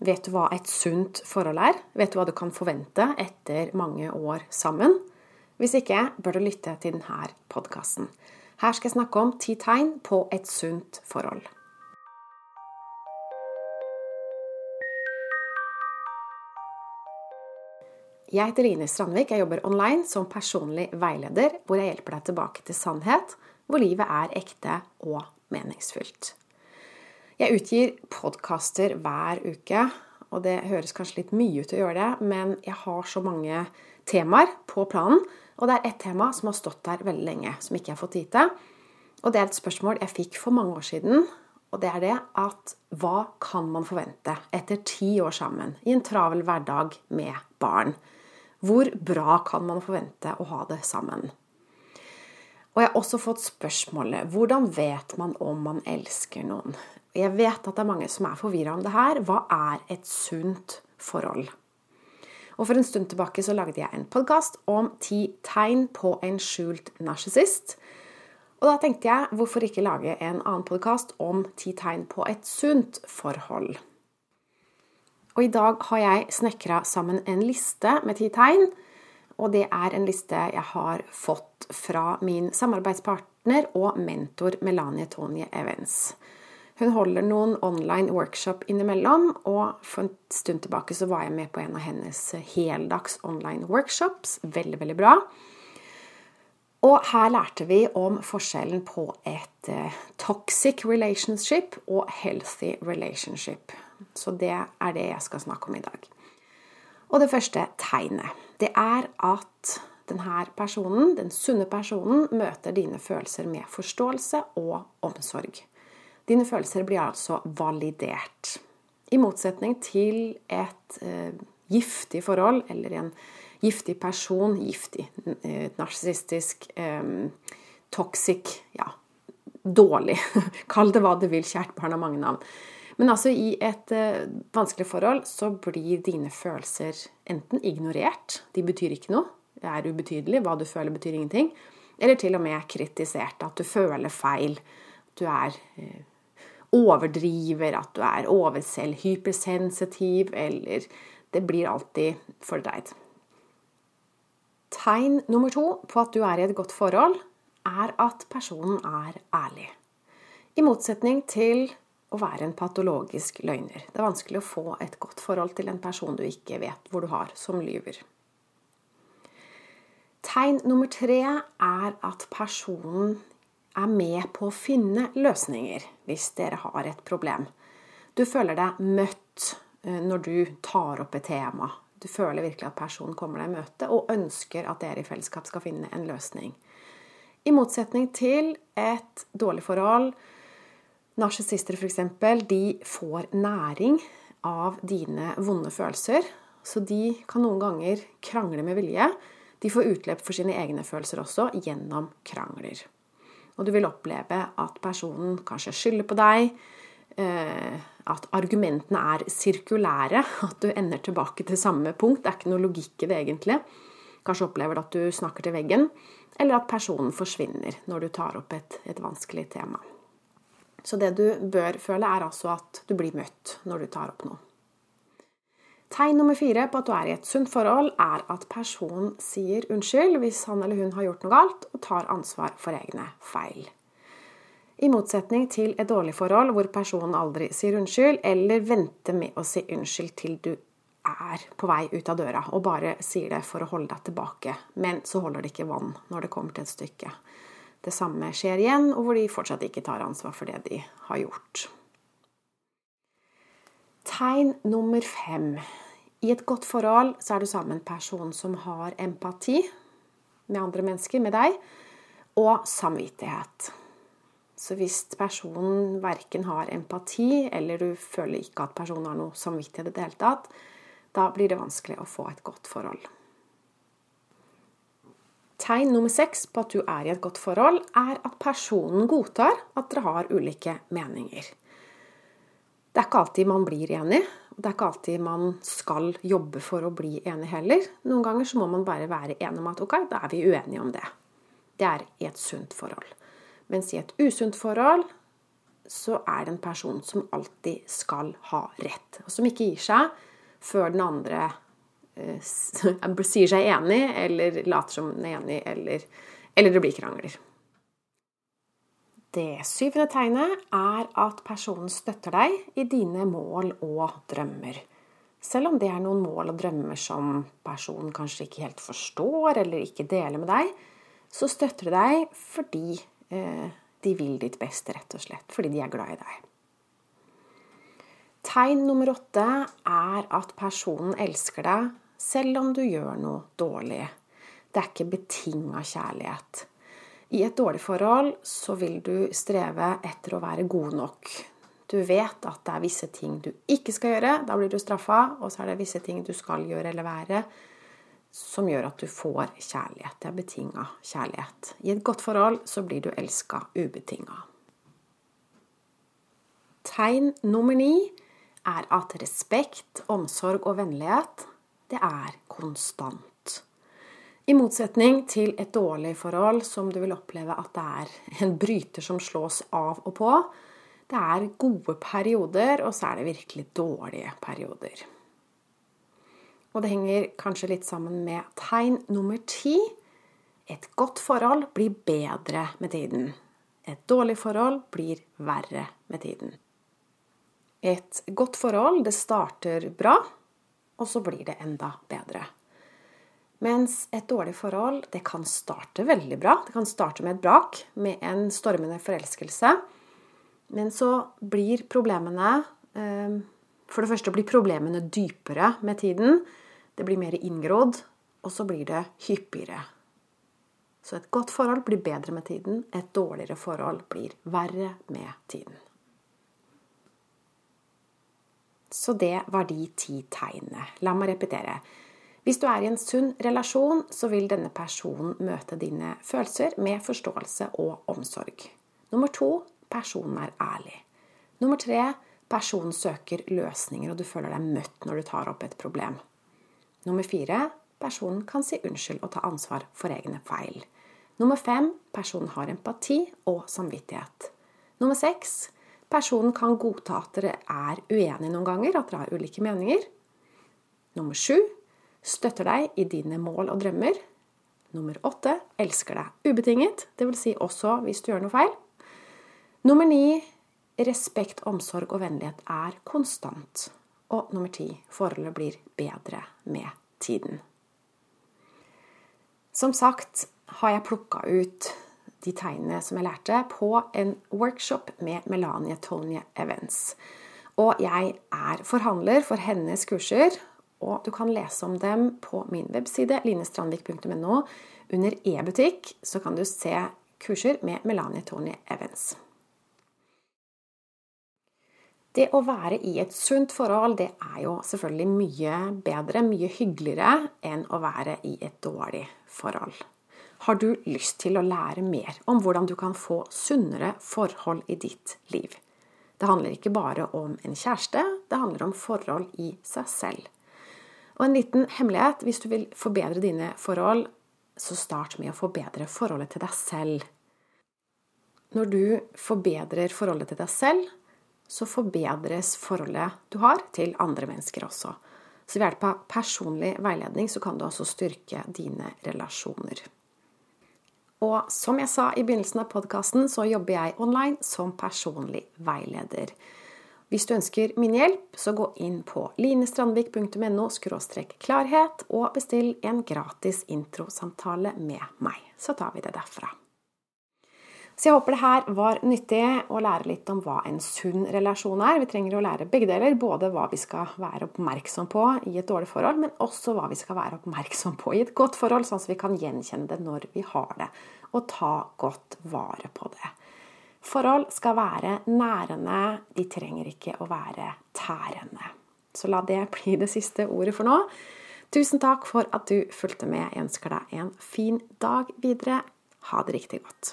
Vet du hva et sunt forhold er? Vet du hva du kan forvente etter mange år sammen? Hvis ikke, bør du lytte til denne podkasten. Her skal jeg snakke om ti tegn på et sunt forhold. Jeg heter Line Strandvik. Jeg jobber online som personlig veileder, hvor jeg hjelper deg tilbake til sannhet, hvor livet er ekte og meningsfylt. Jeg utgir podkaster hver uke, og det høres kanskje litt mye ut å gjøre det, men jeg har så mange temaer på planen, og det er ett tema som har stått der veldig lenge, som ikke jeg har fått tid til. Og det er et spørsmål jeg fikk for mange år siden, og det er det at hva kan man forvente etter ti år sammen i en travel hverdag med barn? Hvor bra kan man forvente å ha det sammen? Og jeg har også fått spørsmålet hvordan vet man om man elsker noen? Jeg vet at det er mange som er forvirra om det her. Hva er et sunt forhold? Og For en stund tilbake så lagde jeg en podkast om ti tegn på en skjult narsissist. Og da tenkte jeg hvorfor ikke lage en annen podkast om ti tegn på et sunt forhold? Og i dag har jeg snekra sammen en liste med ti tegn. Og det er en liste jeg har fått fra min samarbeidspartner og mentor Melanie Tonje Evans. Hun holder noen online workshop innimellom, og for en stund tilbake så var jeg med på en av hennes heldags online workshops. Veldig, veldig bra. Og her lærte vi om forskjellen på et eh, toxic relationship og healthy relationship. Så det er det jeg skal snakke om i dag. Og det første tegnet, det er at denne personen, den sunne personen, møter dine følelser med forståelse og omsorg. Dine følelser blir altså validert. I motsetning til et eh, giftig forhold eller en giftig person Giftig, eh, narsissistisk, eh, toxic Ja, dårlig. Kall det hva du vil, kjært barn har mange navn. Men altså i et eh, vanskelig forhold så blir dine følelser enten ignorert, de betyr ikke noe, det er ubetydelig, hva du føler betyr ingenting, eller til og med kritisert, at du føler feil, du er uh, overdriver, at du er overselv, hypersensitiv, eller Det blir alltid fordreid. Tegn nummer to på at du er i et godt forhold, er at personen er ærlig. I motsetning til å være en patologisk løgner. Det er vanskelig å få et godt forhold til en person du ikke vet hvor du har, som lyver. Tegn nummer tre er at personen er med på å finne løsninger hvis dere har et problem. Du føler deg møtt eh, når du tar opp et tema. Du føler virkelig at personen kommer deg i møte og ønsker at dere i fellesskap skal finne en løsning. I motsetning til et dårlig forhold Narsissister f.eks. de får næring av dine vonde følelser. Så de kan noen ganger krangle med vilje. De får utløp for sine egne følelser også gjennom krangler. Og du vil oppleve at personen kanskje skylder på deg, eh, at argumentene er sirkulære, at du ender tilbake til samme punkt. Det er ikke noe logikk i det egentlig. Kanskje opplever du at du snakker til veggen, eller at personen forsvinner når du tar opp et, et vanskelig tema. Så det du bør føle, er altså at du blir møtt når du tar opp noe. Tegn nummer fire på at du er i et sunt forhold, er at personen sier unnskyld hvis han eller hun har gjort noe galt, og tar ansvar for egne feil. I motsetning til et dårlig forhold hvor personen aldri sier unnskyld, eller venter med å si unnskyld til du er på vei ut av døra, og bare sier det for å holde deg tilbake, men så holder det ikke vann når det kommer til et stykke det samme skjer igjen, og hvor de fortsatt ikke tar ansvar for det de har gjort. Tegn nummer fem. I et godt forhold så er du sammen med en person som har empati med andre mennesker, med deg, og samvittighet. Så hvis personen verken har empati, eller du føler ikke at personen har noe samvittighet i det hele tatt, da blir det vanskelig å få et godt forhold. Tegn nummer seks på at du er i et godt forhold, er at personen godtar at dere har ulike meninger. Det er ikke alltid man blir enig, og det er ikke alltid man skal jobbe for å bli enig heller. Noen ganger så må man bare være enig om at ok, da er vi uenige om det. Det er i et sunt forhold. Mens i et usunt forhold så er det en person som alltid skal ha rett, og som ikke gir seg før den andre eh, sier seg enig, eller later som den er enig, eller, eller det blir krangler. Det syvende tegnet er at personen støtter deg i dine mål og drømmer. Selv om det er noen mål og drømmer som personen kanskje ikke helt forstår eller ikke deler med deg, så støtter de deg fordi eh, de vil ditt beste, rett og slett. Fordi de er glad i deg. Tegn nummer åtte er at personen elsker deg selv om du gjør noe dårlig. Det er ikke betinga kjærlighet. I et dårlig forhold så vil du streve etter å være god nok. Du vet at det er visse ting du ikke skal gjøre, da blir du straffa. Og så er det visse ting du skal gjøre eller være, som gjør at du får kjærlighet. Det er betinga kjærlighet. I et godt forhold så blir du elska ubetinga. Tegn nummer ni er at respekt, omsorg og vennlighet, det er konstant. I motsetning til et dårlig forhold som du vil oppleve at det er en bryter som slås av og på. Det er gode perioder, og så er det virkelig dårlige perioder. Og det henger kanskje litt sammen med tegn nummer ti. Et godt forhold blir bedre med tiden. Et dårlig forhold blir verre med tiden. Et godt forhold, det starter bra, og så blir det enda bedre. Mens et dårlig forhold, det kan starte veldig bra. Det kan starte med et brak, med en stormende forelskelse. Men så blir problemene eh, For det første blir problemene dypere med tiden. Det blir mer inngrodd, og så blir det hyppigere. Så et godt forhold blir bedre med tiden. Et dårligere forhold blir verre med tiden. Så det var de ti tegnene. La meg repetere. Hvis du er i en sunn relasjon, så vil denne personen møte dine følelser med forståelse og omsorg. Nummer to personen er ærlig. Nummer tre personen søker løsninger, og du føler deg møtt når du tar opp et problem. Nummer fire personen kan si unnskyld og ta ansvar for egne feil. Nummer fem personen har empati og samvittighet. Nummer seks Personen kan godta at dere er uenige noen ganger, at dere har ulike meninger. Nummer sju støtter deg i dine mål og drømmer. Nummer åtte elsker deg ubetinget, dvs. Si også hvis du gjør noe feil. Nummer ni respekt, omsorg og vennlighet er konstant. Og nummer ti forholdet blir bedre med tiden. Som sagt har jeg plukka ut de tegnene som jeg lærte, på en workshop med Melanie Tonje Evans. Og jeg er forhandler for hennes kurser, og du kan lese om dem på min webside linestrandvik.no. Under e-butikk så kan du se kurser med Melanie Tony Evans. Det å være i et sunt forhold, det er jo selvfølgelig mye bedre, mye hyggeligere enn å være i et dårlig forhold har du lyst til å lære mer om hvordan du kan få sunnere forhold i ditt liv. Det handler ikke bare om en kjæreste, det handler om forhold i seg selv. Og en liten hemmelighet hvis du vil forbedre dine forhold, så start med å forbedre forholdet til deg selv. Når du forbedrer forholdet til deg selv, så forbedres forholdet du har til andre mennesker også. Så ved hjelp av personlig veiledning så kan du også styrke dine relasjoner. Og som jeg sa i begynnelsen av podkasten, så jobber jeg online som personlig veileder. Hvis du ønsker min hjelp, så gå inn på linestrandvik.no klarhet og bestill en gratis introsamtale med meg. Så tar vi det derfra. Så jeg håper det her var nyttig å lære litt om hva en sunn relasjon er. Vi trenger å lære begge deler. Både hva vi skal være oppmerksom på i et dårlig forhold, men også hva vi skal være oppmerksom på i et godt forhold, sånn at vi kan gjenkjenne det når vi har det, og ta godt vare på det. Forhold skal være nærende, de trenger ikke å være tærende. Så la det bli det siste ordet for nå. Tusen takk for at du fulgte med. Jeg ønsker deg en fin dag videre. Ha det riktig godt.